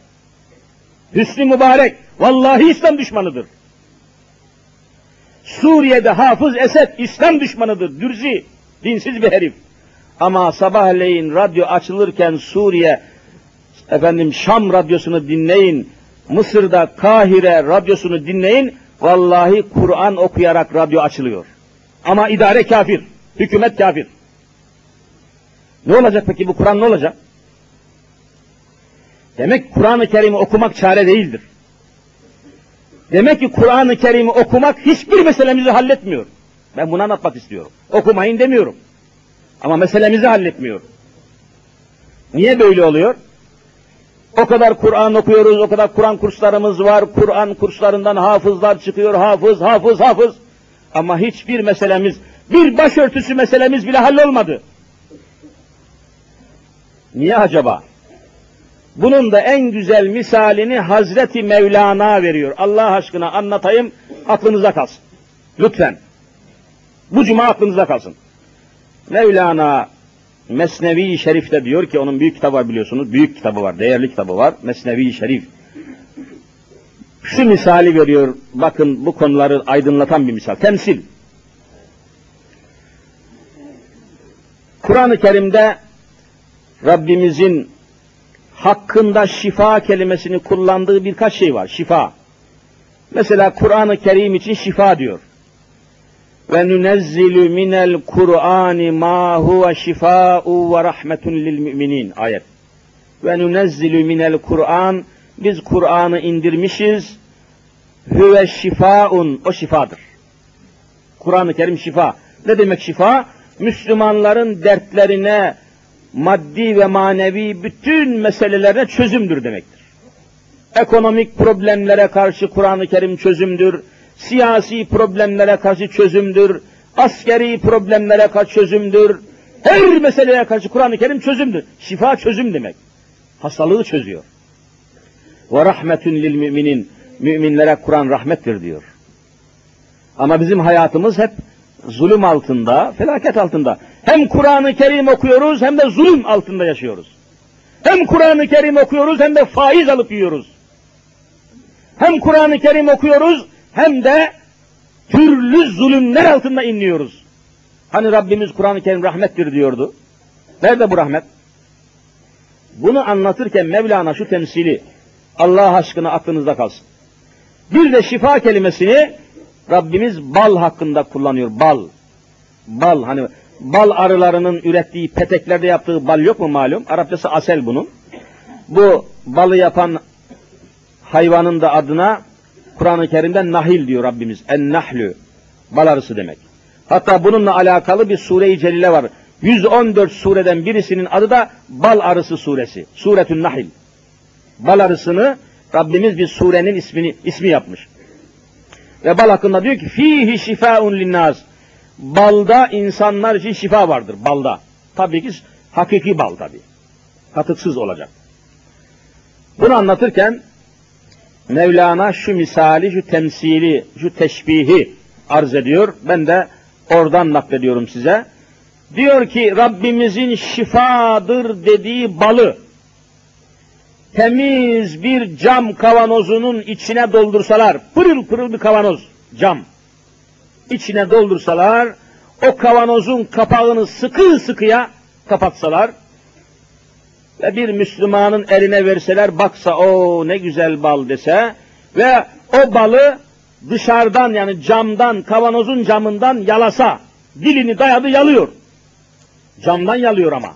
Speaker 3: Hüsnü Mübarek vallahi İslam düşmanıdır. Suriye'de Hafız Esed İslam düşmanıdır. Dürzi, dinsiz bir herif. Ama sabahleyin radyo açılırken Suriye, efendim Şam radyosunu dinleyin, Mısır'da Kahire radyosunu dinleyin, vallahi Kur'an okuyarak radyo açılıyor. Ama idare kafir, hükümet kafir. Ne olacak peki bu Kur'an ne olacak? Demek Kur'an-ı Kerim'i okumak çare değildir. Demek ki Kur'an-ı Kerim'i okumak hiçbir meselemizi halletmiyor. Ben bunu anlatmak istiyorum. Okumayın demiyorum. Ama meselemizi halletmiyor. Niye böyle oluyor? O kadar Kur'an okuyoruz, o kadar Kur'an kurslarımız var. Kur'an kurslarından hafızlar çıkıyor, hafız, hafız, hafız. Ama hiçbir meselemiz, bir başörtüsü meselemiz bile hallolmadı. Niye acaba? Bunun da en güzel misalini Hazreti Mevlana veriyor. Allah aşkına anlatayım, aklınıza kalsın. Lütfen. Bu cuma aklınıza kalsın. Mevlana Mesnevi Şerif'te diyor ki onun büyük kitabı var biliyorsunuz. Büyük kitabı var, değerli kitabı var. Mesnevi Şerif. Şu misali veriyor. Bakın bu konuları aydınlatan bir misal. Temsil. Kur'an-ı Kerim'de Rabbimizin hakkında şifa kelimesini kullandığı birkaç şey var. Şifa. Mesela Kur'an-ı Kerim için şifa diyor. Ve nunezzilu minel Kur'ani ma huve şifa'u ve rahmetun lil müminin. Ayet. Ve nunezzilu minel Kur'an biz Kur'an'ı indirmişiz. Hüve şifaun o şifadır. Kur'an-ı Kerim şifa. Ne demek şifa? Müslümanların dertlerine, maddi ve manevi bütün meselelerine çözümdür demektir. Ekonomik problemlere karşı Kur'an-ı Kerim çözümdür. Siyasi problemlere karşı çözümdür. Askeri problemlere karşı çözümdür. Her meseleye karşı Kur'an-ı Kerim çözümdür. Şifa çözüm demek. Hastalığı çözüyor. Ve rahmetun lil müminin. Müminlere Kur'an rahmettir diyor. Ama bizim hayatımız hep zulüm altında, felaket altında. Hem Kur'an-ı Kerim okuyoruz hem de zulüm altında yaşıyoruz. Hem Kur'an-ı Kerim okuyoruz hem de faiz alıp yiyoruz. Hem Kur'an-ı Kerim okuyoruz hem de türlü zulümler altında inliyoruz. Hani Rabbimiz Kur'an-ı Kerim rahmettir diyordu. Nerede bu rahmet? Bunu anlatırken Mevlana şu temsili Allah aşkına aklınızda kalsın. Bir de şifa kelimesini Rabbimiz bal hakkında kullanıyor. Bal. Bal hani bal arılarının ürettiği peteklerde yaptığı bal yok mu malum? Arapçası asel bunun. Bu balı yapan hayvanın da adına Kur'an-ı Kerim'de nahil diyor Rabbimiz. En nahlü. Bal arısı demek. Hatta bununla alakalı bir sure-i celile var. 114 sureden birisinin adı da Bal Arısı suresi. Suretün Nahil. Bal arısını Rabbimiz bir surenin ismini ismi yapmış. Ve bal hakkında diyor ki fihi şifaun linnaz. Balda insanlar için şifa vardır balda. Tabii ki hakiki bal tabii. Katıksız olacak. Bunu anlatırken Mevlana şu misali, şu temsili, şu teşbihi arz ediyor. Ben de oradan naklediyorum size. Diyor ki Rabbimizin şifadır dediği balı temiz bir cam kavanozunun içine doldursalar, pırıl pırıl bir kavanoz, cam, içine doldursalar, o kavanozun kapağını sıkı sıkıya kapatsalar ve bir Müslümanın eline verseler, baksa o ne güzel bal dese ve o balı dışarıdan yani camdan, kavanozun camından yalasa, dilini dayadı yalıyor. Camdan yalıyor ama.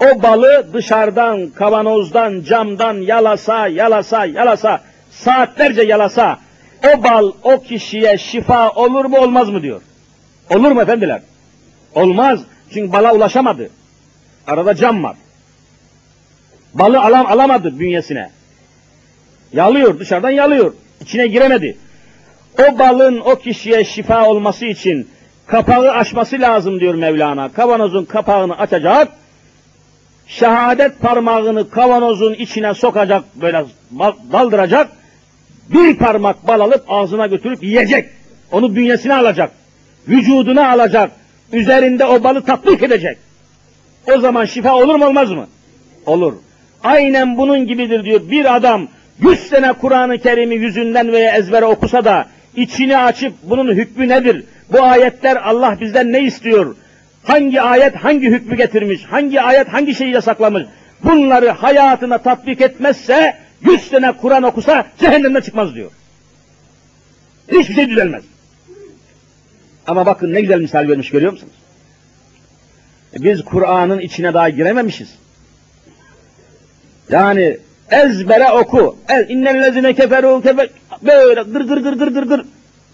Speaker 3: O balı dışarıdan, kavanozdan, camdan yalasa, yalasa, yalasa, saatlerce yalasa, o bal o kişiye şifa olur mu olmaz mı diyor. Olur mu efendiler? Olmaz. Çünkü bala ulaşamadı. Arada cam var. Balı alam, alamadı bünyesine. Yalıyor, dışarıdan yalıyor. İçine giremedi. O balın o kişiye şifa olması için kapağı açması lazım diyor Mevlana. Kavanozun kapağını açacak, şehadet parmağını kavanozun içine sokacak, böyle daldıracak, bir parmak bal alıp ağzına götürüp yiyecek. Onu bünyesine alacak, vücuduna alacak, üzerinde o balı tatbik edecek. O zaman şifa olur mu olmaz mı? Olur. Aynen bunun gibidir diyor. Bir adam yüz sene Kur'an-ı Kerim'i yüzünden veya ezbere okusa da içini açıp bunun hükmü nedir? Bu ayetler Allah bizden ne istiyor? Hangi ayet hangi hükmü getirmiş? Hangi ayet hangi şeyi yasaklamış? Bunları hayatına tatbik etmezse yüz sene Kur'an okusa cehennemden çıkmaz diyor. Hiçbir şey düzelmez. Ama bakın ne güzel misal vermiş görüyor musunuz? Biz Kur'an'ın içine daha girememişiz. Yani ezbere oku. El innellezine keferu kefer böyle gır gır gır gır gır gır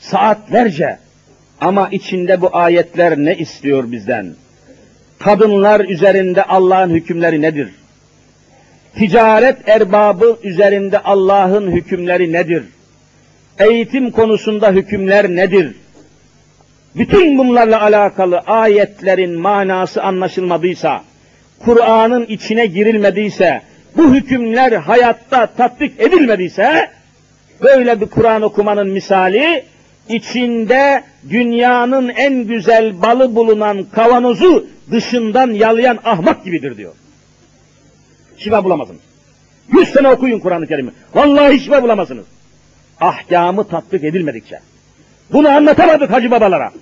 Speaker 3: saatlerce. Ama içinde bu ayetler ne istiyor bizden? Kadınlar üzerinde Allah'ın hükümleri nedir? Ticaret erbabı üzerinde Allah'ın hükümleri nedir? Eğitim konusunda hükümler nedir? Bütün bunlarla alakalı ayetlerin manası anlaşılmadıysa, Kur'an'ın içine girilmediyse, bu hükümler hayatta tatbik edilmediyse, böyle bir Kur'an okumanın misali, içinde dünyanın en güzel balı bulunan kavanozu dışından yalayan ahmak gibidir diyor. Şifa bulamazsınız. Yüz sene okuyun Kur'an-ı Kerim'i. Vallahi şifa bulamazsınız. Ahkamı tatbik edilmedikçe. Bunu anlatamadık hacı babalara.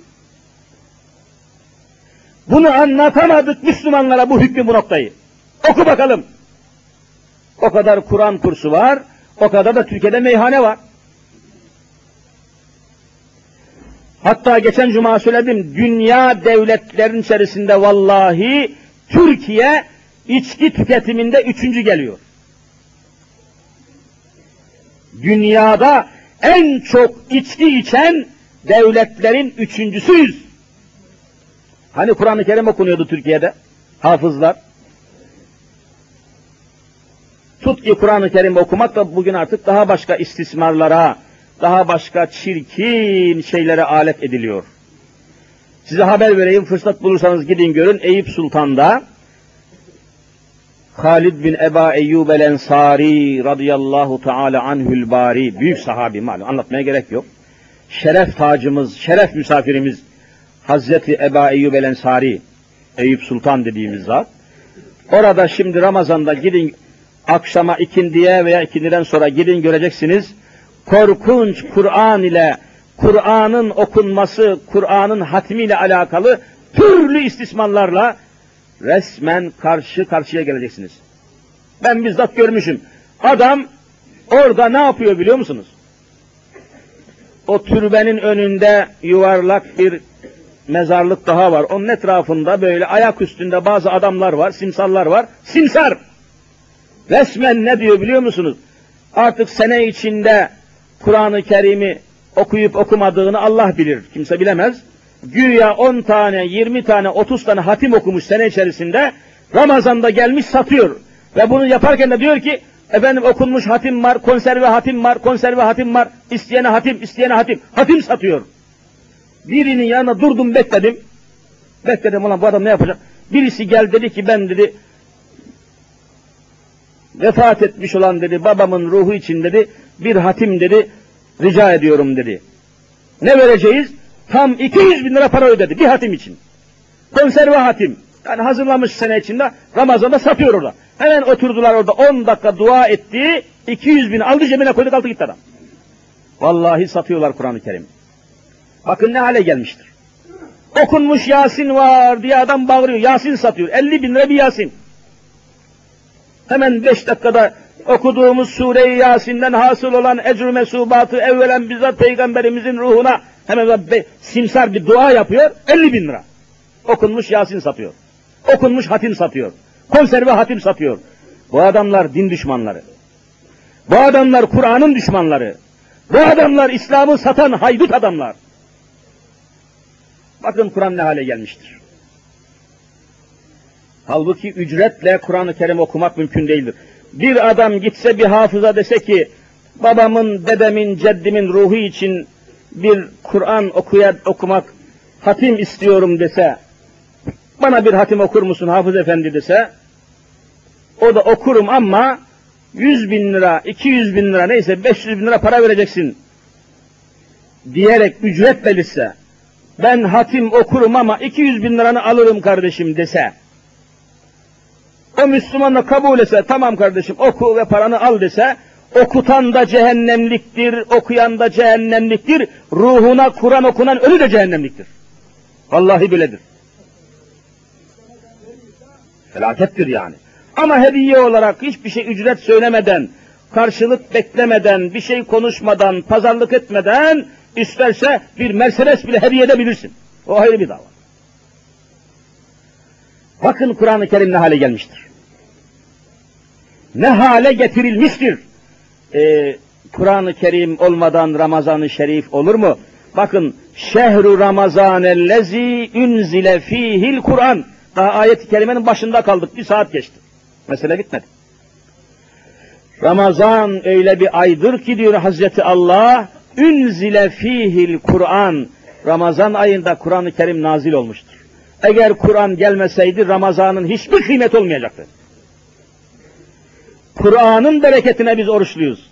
Speaker 3: Bunu anlatamadık Müslümanlara bu hükmü bu noktayı. Oku bakalım. O kadar Kur'an kursu var, o kadar da Türkiye'de meyhane var. Hatta geçen cuma söyledim, dünya devletlerin içerisinde vallahi Türkiye içki tüketiminde üçüncü geliyor. Dünyada en çok içki içen devletlerin üçüncüsüyüz. Hani Kur'an-ı Kerim okunuyordu Türkiye'de? Hafızlar. Tut ki Kur'an-ı Kerim okumak da bugün artık daha başka istismarlara, daha başka çirkin şeylere alet ediliyor. Size haber vereyim, fırsat bulursanız gidin görün. Eyüp Sultan'da Halid bin Eba Eyyub el Ensari radıyallahu teala anhül bari, büyük sahabi malum, anlatmaya gerek yok. Şeref tacımız, şeref misafirimiz Hazreti Eba Eyyub el Ensari, Eyüp Sultan dediğimiz zat. Orada şimdi Ramazan'da gidin akşama ikindiye veya ikindiden sonra gidin göreceksiniz. Korkunç Kur'an ile Kur'an'ın okunması, Kur'an'ın hatmiyle alakalı türlü istismarlarla resmen karşı karşıya geleceksiniz. Ben bizzat görmüşüm. Adam orada ne yapıyor biliyor musunuz? O türbenin önünde yuvarlak bir mezarlık daha var. Onun etrafında böyle ayak üstünde bazı adamlar var, simsallar var. Simsar! Resmen ne diyor biliyor musunuz? Artık sene içinde Kur'an-ı Kerim'i okuyup okumadığını Allah bilir. Kimse bilemez. Güya 10 tane, 20 tane, 30 tane hatim okumuş sene içerisinde. Ramazan'da gelmiş satıyor. Ve bunu yaparken de diyor ki efendim okunmuş hatim var, konserve hatim var, konserve hatim var. İsteyene hatim, isteyene hatim. Hatim satıyor. Birinin yanına durdum bekledim. Bekledim ulan bu adam ne yapacak? Birisi gel dedi ki ben dedi vefat etmiş olan dedi babamın ruhu için dedi bir hatim dedi rica ediyorum dedi. Ne vereceğiz? Tam 200 bin lira para ödedi bir hatim için. Konserve hatim. Yani hazırlamış sene içinde Ramazan'da satıyor orada. Hemen oturdular orada 10 dakika dua etti. 200 bin aldı cebine koydu kaldı gitti adam. Vallahi satıyorlar Kur'an-ı Kerim. Bakın ne hale gelmiştir. Okunmuş Yasin var diye adam bağırıyor. Yasin satıyor. 50 bin lira bir Yasin. Hemen 5 dakikada okuduğumuz Sure-i Yasin'den hasıl olan ecr mesubatı evvelen bizzat peygamberimizin ruhuna hemen be, simsar bir dua yapıyor. 50 bin lira. Okunmuş Yasin satıyor. Okunmuş hatim satıyor. Konserve hatim satıyor. Bu adamlar din düşmanları. Bu adamlar Kur'an'ın düşmanları. Bu adamlar İslam'ı satan haydut adamlar. Bakın Kur'an ne hale gelmiştir. Halbuki ücretle Kur'an-ı Kerim okumak mümkün değildir. Bir adam gitse bir hafıza dese ki babamın, dedemin, ceddimin ruhu için bir Kur'an okuya, okumak, hatim istiyorum dese, bana bir hatim okur musun Hafız Efendi dese, O da okurum ama 100 bin lira, 200 bin lira neyse 500 bin lira para vereceksin diyerek ücret belirse, ben hatim okurum ama 200 bin liranı alırım kardeşim dese, o Müslüman da kabul etse, tamam kardeşim oku ve paranı al dese, okutan da cehennemliktir, okuyan da cehennemliktir, ruhuna Kur'an okunan ölü de cehennemliktir. Vallahi böyledir. Felakettir yani. Ama hediye olarak hiçbir şey ücret söylemeden, karşılık beklemeden, bir şey konuşmadan, pazarlık etmeden, isterse bir Mercedes bile hediye edebilirsin. O ayrı bir dava. Bakın Kur'an-ı Kerim ne hale gelmiştir. Ne hale getirilmiştir. Ee, Kur'an-ı Kerim olmadan Ramazan-ı Şerif olur mu? Bakın, şehru ramazanellezi unzile fihil Kur'an. Daha ayet-i kerimenin başında kaldık. Bir saat geçti. Mesele bitmedi. Ramazan öyle bir aydır ki diyor Hazreti Allah, ünzile fihil Kur'an. Ramazan ayında Kur'an-ı Kerim nazil olmuştur. Eğer Kur'an gelmeseydi Ramazan'ın hiçbir kıymet olmayacaktı. Kur'an'ın bereketine biz oruçluyuz.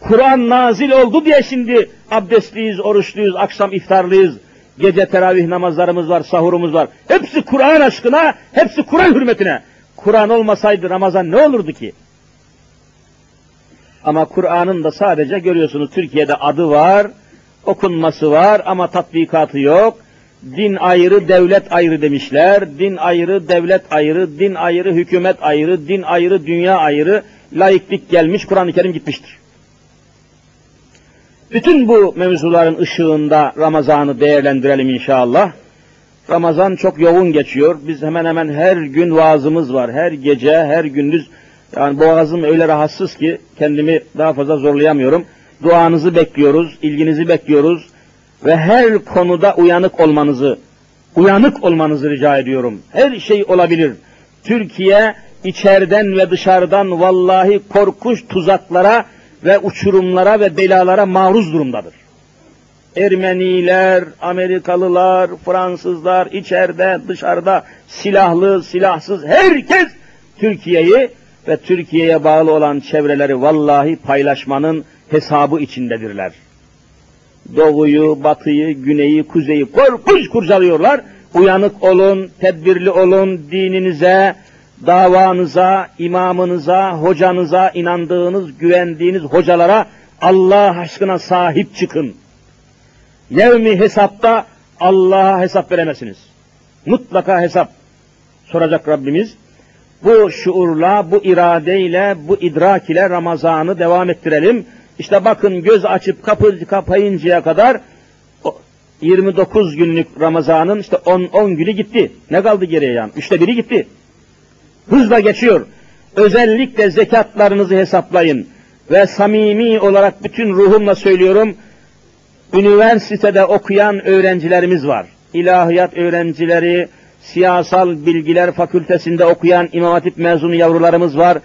Speaker 3: Kur'an nazil oldu diye şimdi abdestliyiz, oruçluyuz, akşam iftarlıyız, gece teravih namazlarımız var, sahurumuz var. Hepsi Kur'an aşkına, hepsi Kur'an hürmetine. Kur'an olmasaydı Ramazan ne olurdu ki? Ama Kur'an'ın da sadece görüyorsunuz Türkiye'de adı var, okunması var ama tatbikatı yok. Din ayrı, devlet ayrı demişler. Din ayrı, devlet ayrı, din ayrı, hükümet ayrı, din ayrı, dünya ayrı. Laiklik gelmiş, Kur'an-ı Kerim gitmiştir. Bütün bu mevzuların ışığında Ramazan'ı değerlendirelim inşallah. Ramazan çok yoğun geçiyor. Biz hemen hemen her gün vaazımız var. Her gece, her gündüz. Yani boğazım öyle rahatsız ki kendimi daha fazla zorlayamıyorum. Duanızı bekliyoruz, ilginizi bekliyoruz ve her konuda uyanık olmanızı, uyanık olmanızı rica ediyorum. Her şey olabilir. Türkiye içeriden ve dışarıdan vallahi korkunç tuzaklara ve uçurumlara ve belalara maruz durumdadır. Ermeniler, Amerikalılar, Fransızlar içeride, dışarıda silahlı, silahsız herkes Türkiye'yi ve Türkiye'ye bağlı olan çevreleri vallahi paylaşmanın hesabı içindedirler. Doğuyu, batıyı, güneyi, kuzeyi korkunç kurcalıyorlar. Uyanık olun, tedbirli olun, dininize, davanıza, imamınıza, hocanıza, inandığınız, güvendiğiniz hocalara Allah aşkına sahip çıkın. Yevmi hesapta Allah'a hesap veremezsiniz. Mutlaka hesap soracak Rabbimiz. Bu şuurla, bu iradeyle, bu idrak ile Ramazan'ı devam ettirelim. İşte bakın göz açıp kapı kapayıncaya kadar 29 günlük Ramazan'ın işte 10, 10 günü gitti. Ne kaldı geriye yani? Üçte biri gitti. Hızla geçiyor. Özellikle zekatlarınızı hesaplayın. Ve samimi olarak bütün ruhumla söylüyorum, üniversitede okuyan öğrencilerimiz var. İlahiyat öğrencileri, siyasal bilgiler fakültesinde okuyan İmam Hatip mezunu yavrularımız var.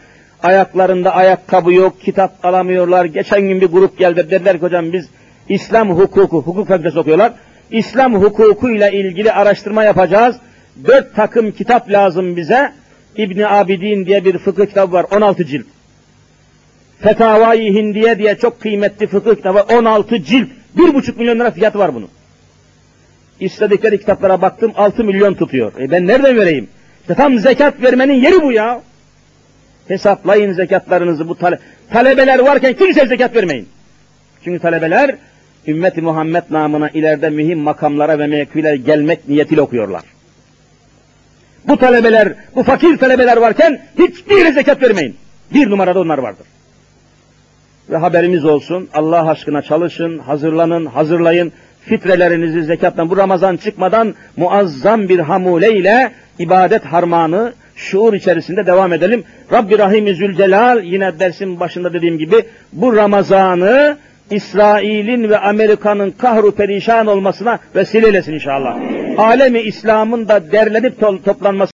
Speaker 3: Ayaklarında ayakkabı yok, kitap alamıyorlar. Geçen gün bir grup geldi, dediler ki hocam biz İslam hukuku, hukuk fakültesi okuyorlar. İslam hukukuyla ilgili araştırma yapacağız. Dört takım kitap lazım bize. İbni Abidin diye bir fıkıh kitabı var, 16 cilt. Fetavai Hindiye diye çok kıymetli fıkıh kitabı, 16 cilt. Bir buçuk milyon lira fiyatı var bunun. İstedikleri kitaplara baktım, 6 milyon tutuyor. E ben nereden vereyim? İşte tam zekat vermenin yeri bu ya. Hesaplayın zekatlarınızı bu tale talebeler varken kimse zekat vermeyin. Çünkü talebeler ümmeti Muhammed namına ileride mühim makamlara ve mevkilere gelmek niyetiyle okuyorlar. Bu talebeler, bu fakir talebeler varken hiçbir zekat vermeyin. Bir numarada onlar vardır. Ve haberimiz olsun, Allah aşkına çalışın, hazırlanın, hazırlayın. Fitrelerinizi zekattan, bu Ramazan çıkmadan muazzam bir hamule ile ibadet harmanı, şuur içerisinde devam edelim. Rabbi Rahim Zülcelal yine dersin başında dediğim gibi bu Ramazan'ı İsrail'in ve Amerika'nın kahru perişan olmasına vesile eylesin inşallah. Alemi İslam'ın da derlenip toplanması